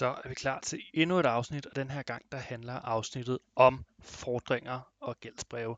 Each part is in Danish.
Så er vi klar til endnu et afsnit, og den her gang der handler afsnittet om fordringer og gældsbreve.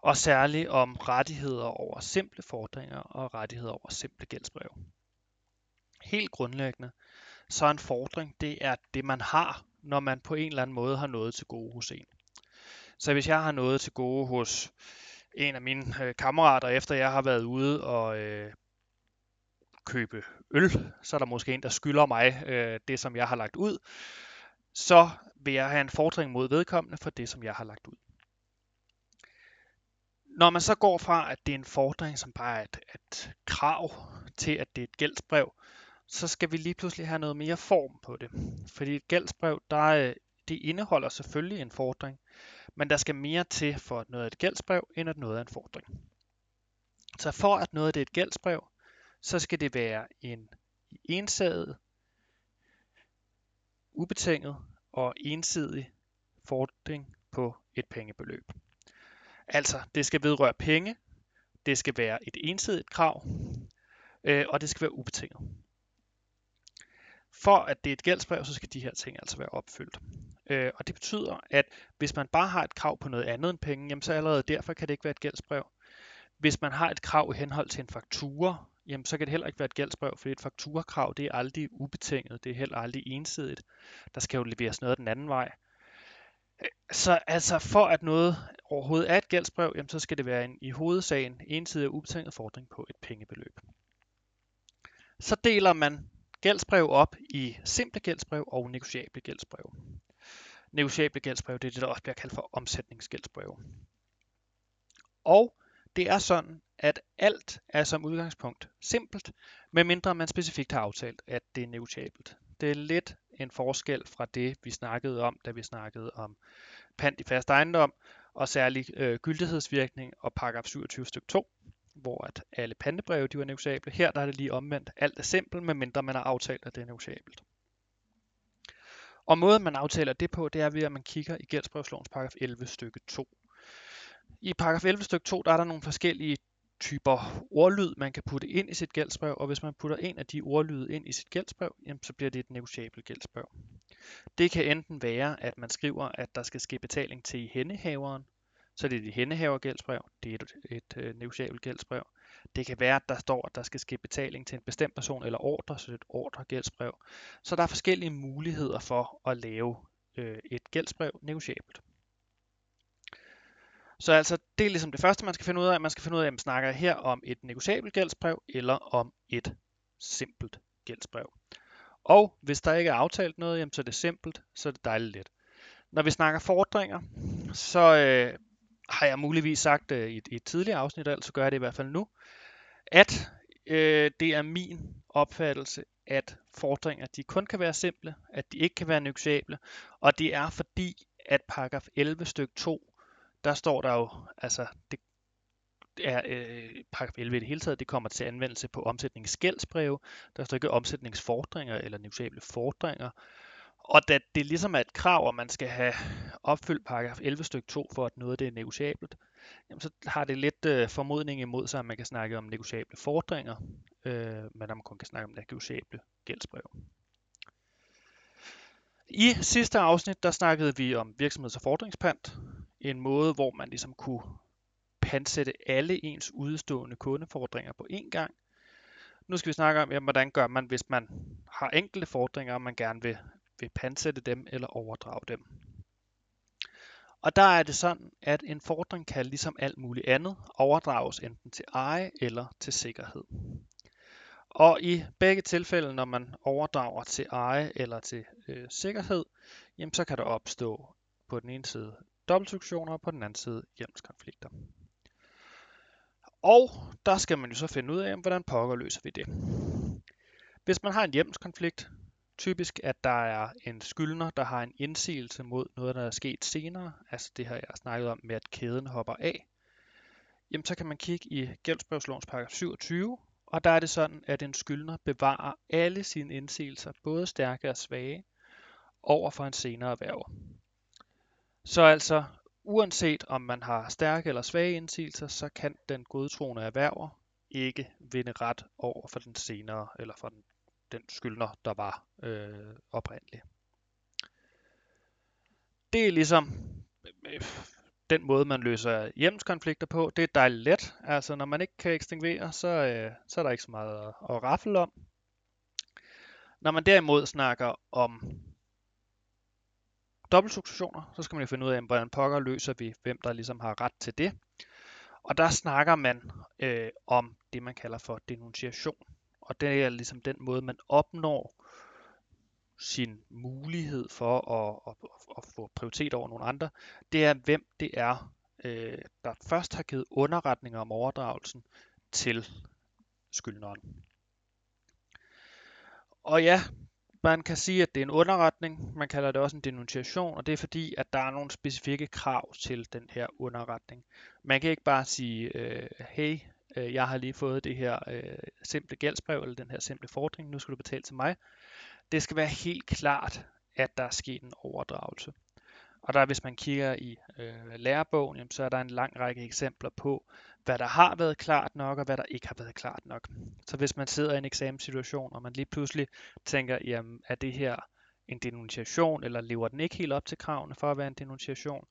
Og særligt om rettigheder over simple fordringer og rettigheder over simple gældsbreve. Helt grundlæggende, så er en fordring, det er det man har, når man på en eller anden måde har noget til gode hos en. Så hvis jeg har noget til gode hos en af mine øh, kammerater, efter jeg har været ude og øh, købe øl, så er der måske en, der skylder mig øh, det, som jeg har lagt ud, så vil jeg have en fordring mod vedkommende for det, som jeg har lagt ud. Når man så går fra, at det er en fordring, som bare er et, et krav, til at det er et gældsbrev, så skal vi lige pludselig have noget mere form på det. Fordi et gældsbrev, der øh, det indeholder selvfølgelig en fordring, men der skal mere til for at noget er et gældsbrev, end at noget er en fordring. Så for at noget er et gældsbrev, så skal det være en ensaget, ubetinget og ensidig fordring på et pengebeløb. Altså, det skal vedrøre penge, det skal være et ensidigt krav, øh, og det skal være ubetinget. For at det er et gældsbrev, så skal de her ting altså være opfyldt. Øh, og det betyder, at hvis man bare har et krav på noget andet end penge, jamen så allerede derfor kan det ikke være et gældsbrev. Hvis man har et krav i henhold til en faktura, jamen så kan det heller ikke være et gældsbrev, fordi et fakturakrav, det er aldrig ubetinget, det er heller aldrig ensidigt. Der skal jo leveres noget den anden vej. Så altså for at noget overhovedet er et gældsbrev, jamen så skal det være en i hovedsagen ensidig og ubetinget fordring på et pengebeløb. Så deler man gældsbrev op i simple gældsbrev og negociable gældsbrev. Negociable gældsbrev, det er det, der også bliver kaldt for omsætningsgældsbrev. Og det er sådan, at alt er som udgangspunkt simpelt, medmindre man specifikt har aftalt, at det er negotiabelt. Det er lidt en forskel fra det, vi snakkede om, da vi snakkede om pant i fast ejendom, og særlig øh, gyldighedsvirkning og paragraf 27 stykke 2, hvor at alle pantebreve de var negotiable. Her der er det lige omvendt. Alt er simpelt, medmindre man har aftalt, at det er negotiabelt. Og måden man aftaler det på, det er ved at man kigger i gældsbrevslovens paragraf 11 stykke 2. I paragraf 11 stykke 2, der er der nogle forskellige typer ordlyd, man kan putte ind i sit gældsbrev, og hvis man putter en af de ordlyde ind i sit gældsbrev, jamen, så bliver det et negociabelt gældsbrev. Det kan enten være, at man skriver, at der skal ske betaling til hændehaveren, så det er et hændehavergældsbrev, det er et, et, øh, negociabelt gældsbrev. Det kan være, at der står, at der skal ske betaling til en bestemt person eller ordre, så det er et ordregældsbrev. Så der er forskellige muligheder for at lave øh, et gældsbrev negociabelt. Så altså, det er ligesom det første, man skal finde ud af. Man skal finde ud af, om man snakker her om et negociabelt gældsbrev eller om et simpelt gældsbrev. Og hvis der ikke er aftalt noget, jamen, så er det simpelt, så er det dejligt let. Når vi snakker fordringer, så øh, har jeg muligvis sagt øh, i, et, i et tidligere afsnit, altså gør jeg det i hvert fald nu, at øh, det er min opfattelse, at fordringer de kun kan være simple, at de ikke kan være negociable, og det er fordi, at paragraf 11 stykke 2 der står der jo, altså det er øh, paragraf 11 i det hele taget, det kommer til anvendelse på omsætningsgældsbreve. Der står ikke omsætningsfordringer eller negotiable fordringer. Og da det ligesom er et krav, at man skal have opfyldt paragraf 11 stykke 2, for at noget det er negotiabelt, jamen så har det lidt øh, formodning imod sig, at man kan snakke om negotiable fordringer, øh, men at man kun kan snakke om negotiable gældsbrev. I sidste afsnit, der snakkede vi om virksomheds- og fordringspant, en måde, hvor man ligesom kunne pansætte alle ens udstående kundefordringer på én gang. Nu skal vi snakke om, jamen, hvordan gør man, hvis man har enkelte fordringer, og man gerne vil, vil pansætte dem eller overdrage dem. Og der er det sådan, at en fordring kan ligesom alt muligt andet overdrages enten til eje eller til sikkerhed. Og i begge tilfælde, når man overdrager til eje eller til øh, sikkerhed, jamen så kan der opstå på den ene side dobbeltsuccessioner og på den anden side hjemskonflikter. Og der skal man jo så finde ud af, hvordan pokker løser vi det. Hvis man har en hjemskonflikt, typisk at der er en skyldner, der har en indsigelse mod noget, der er sket senere, altså det her jeg har snakket om med, at kæden hopper af, jamen så kan man kigge i gældsbrevslovens paragraf 27, og der er det sådan, at en skyldner bevarer alle sine indsigelser, både stærke og svage, over for en senere erhverv. Så altså, uanset om man har stærke eller svage indsigelser, så kan den godtroende erhverver ikke vinde ret over for den senere, eller for den, den skyldner, der var øh, oprindeligt. det er ligesom øh, den måde, man løser hjemmeskonflikter på. Det er dejligt let. Altså, når man ikke kan ekstinguere, så, øh, så er der ikke så meget at, at raffle om. Når man derimod snakker om dobbeltsukcessioner, så skal man jo finde ud af, hvordan pokker løser vi, hvem der ligesom har ret til det. Og der snakker man øh, om det, man kalder for denunciation. Og det er ligesom den måde, man opnår sin mulighed for at, at, at få prioritet over nogle andre. Det er, hvem det er, øh, der først har givet underretninger om overdragelsen til skyldneren. Og ja, man kan sige, at det er en underretning. Man kalder det også en denunciation, og det er fordi, at der er nogle specifikke krav til den her underretning. Man kan ikke bare sige, øh, hey, øh, jeg har lige fået det her øh, simple gældsbrev, eller den her simple fordring, nu skal du betale til mig. Det skal være helt klart, at der er sket en overdragelse. Og der, hvis man kigger i øh, lærebogen, jamen, så er der en lang række eksempler på, hvad der har været klart nok, og hvad der ikke har været klart nok. Så hvis man sidder i en eksamenssituation, og man lige pludselig tænker, jamen, er det her en denunciation, eller lever den ikke helt op til kravene for at være en denunciation,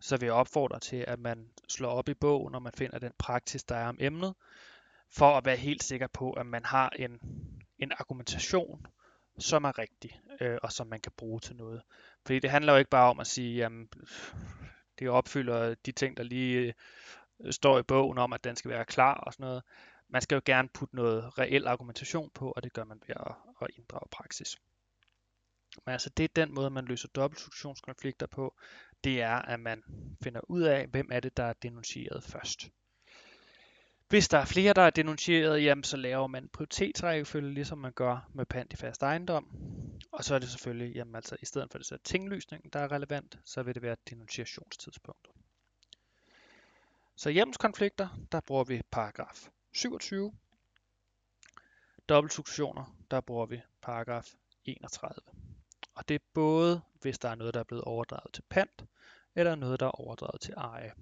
så vil jeg opfordre til, at man slår op i bogen, når man finder den praksis, der er om emnet, for at være helt sikker på, at man har en, en argumentation, som er rigtig, øh, og som man kan bruge til noget. Fordi det handler jo ikke bare om at sige, jamen, det opfylder de ting, der lige øh, står i bogen om, at den skal være klar og sådan noget. Man skal jo gerne putte noget reel argumentation på, og det gør man ved at, at inddrage praksis. Men altså det er den måde, man løser dobbeltstruktionskonflikter på, det er, at man finder ud af, hvem er det, der er denuncieret først. Hvis der er flere, der er denuncieret, jamen, så laver man prioritetsrækkefølge, ligesom man gør med pant i fast ejendom. Og så er det selvfølgelig, jamen, altså, i stedet for det så tinglysning, der er relevant, så vil det være denunciationstidspunktet. Så hjemmeskonflikter, der bruger vi paragraf 27. Dobbeltsuktioner, der bruger vi paragraf 31. Og det er både, hvis der er noget, der er blevet overdraget til pant, eller noget, der er overdraget til eje.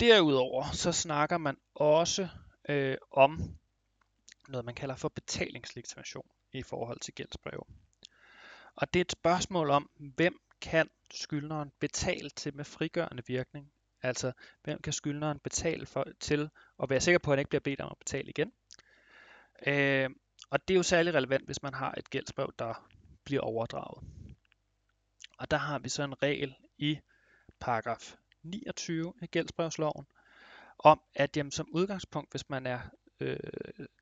Derudover så snakker man også øh, om noget, man kalder for betalingslegitimation i forhold til gældsbreve. Og det er et spørgsmål om, hvem kan skyldneren betale til med frigørende virkning? Altså, hvem kan skyldneren betale for, til at være sikker på, at han ikke bliver bedt om at betale igen? Øh, og det er jo særlig relevant, hvis man har et gældsbrev, der bliver overdraget. Og der har vi så en regel i paragraf 29 i gældsbrevsloven, om at jamen, som udgangspunkt, hvis man er øh,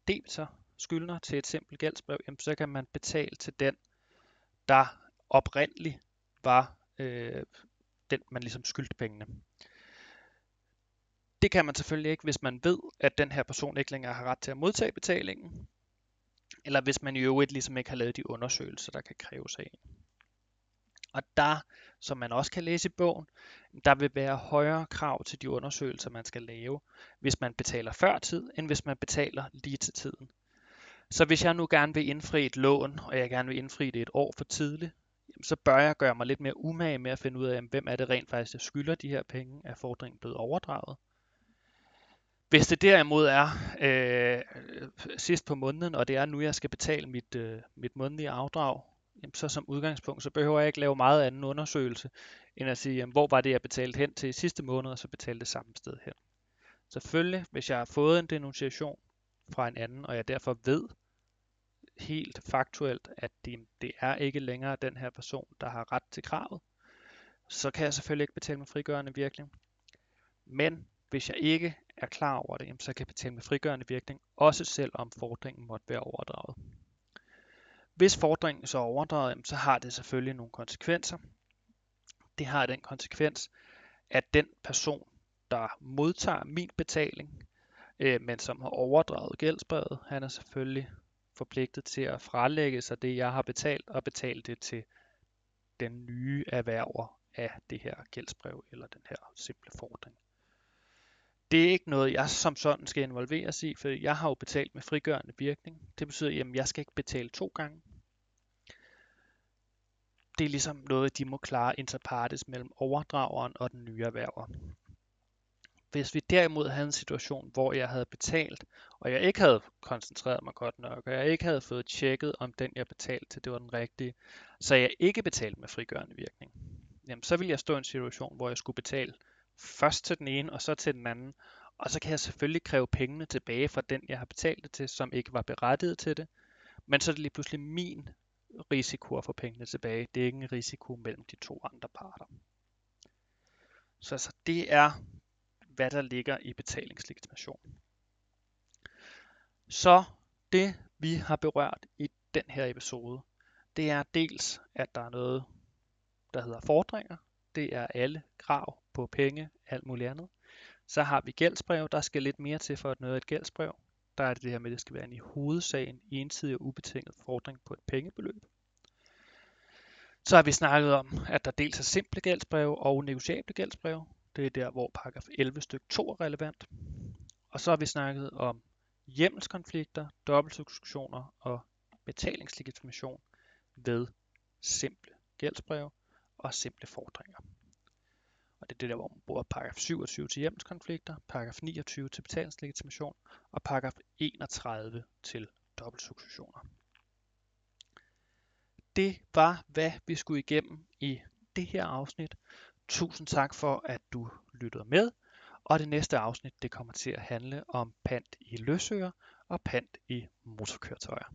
debiter skyldner til et simpelt gældsbrev, jamen, så kan man betale til den, der oprindeligt var øh, den, man ligesom skyldte pengene. Det kan man selvfølgelig ikke, hvis man ved, at den her person ikke længere har ret til at modtage betalingen, eller hvis man i øvrigt ligesom ikke har lavet de undersøgelser, der kan kræves af en. Og der, som man også kan læse i bogen, der vil være højere krav til de undersøgelser, man skal lave, hvis man betaler før tid, end hvis man betaler lige til tiden. Så hvis jeg nu gerne vil indfri et lån, og jeg gerne vil indfri det et år for tidligt, så bør jeg gøre mig lidt mere umage med at finde ud af, hvem er det rent faktisk, der skylder de her penge, er fordringen blevet overdraget. Hvis det derimod er øh, sidst på måneden, og det er nu, jeg skal betale mit, øh, mit månedlige afdrag, jamen så som udgangspunkt, så behøver jeg ikke lave meget anden undersøgelse, end at sige, jamen, hvor var det, jeg betalte hen til sidste måned, og så betalte det samme sted hen. Selvfølgelig, hvis jeg har fået en denunciation fra en anden, og jeg derfor ved helt faktuelt, at det, det er ikke længere den her person, der har ret til kravet, så kan jeg selvfølgelig ikke betale med frigørende virkning. Men hvis jeg ikke er klar over det, så kan jeg betale med frigørende virkning, også selvom fordringen måtte være overdraget. Hvis fordringen så er overdraget, så har det selvfølgelig nogle konsekvenser. Det har den konsekvens, at den person, der modtager min betaling, øh, men som har overdraget gældsbrevet, han er selvfølgelig forpligtet til at frelægge sig det, jeg har betalt, og betale det til den nye erhverver af det her gældsbrev eller den her simple fordring. Det er ikke noget, jeg som sådan skal involveres i, for jeg har jo betalt med frigørende virkning. Det betyder, at jeg skal ikke betale to gange. Det er ligesom noget, de må klare interpartes mellem overdrageren og den nye erhverver. Hvis vi derimod havde en situation, hvor jeg havde betalt, og jeg ikke havde koncentreret mig godt nok, og jeg ikke havde fået tjekket, om den jeg betalte til, det var den rigtige, så jeg ikke betalte med frigørende virkning, jamen så ville jeg stå i en situation, hvor jeg skulle betale først til den ene, og så til den anden, og så kan jeg selvfølgelig kræve pengene tilbage fra den, jeg har betalt det til, som ikke var berettiget til det, men så er det lige pludselig min risiko at få pengene tilbage. Det er ikke en risiko mellem de to andre parter. Så altså, det er, hvad der ligger i betalingslegitimation. Så det, vi har berørt i den her episode, det er dels, at der er noget, der hedder fordringer. Det er alle krav på penge, alt muligt andet. Så har vi gældsbrev, der skal lidt mere til for at noget et gældsbrev. Der er det det her med, at det skal være en i hovedsagen ensidig og ubetinget fordring på et pengebeløb. Så har vi snakket om, at der dels er simple gældsbreve og negociable gældsbreve. Det er der, hvor paragraf 11 stykke 2 er relevant. Og så har vi snakket om hjemmelskonflikter, dobbeltsubskriptioner og betalingslegitimation ved simple gældsbreve og simple fordringer. Og det er det der, hvor man bruger paragraf 27 til hjemmelskonflikter, paragraf 29 til betalingslegitimation og paragraf 31 til dobbeltsubskriptioner. Det var, hvad vi skulle igennem i det her afsnit. Tusind tak for, at du lyttede med. Og det næste afsnit, det kommer til at handle om pant i løsøger og pant i motorkøretøjer.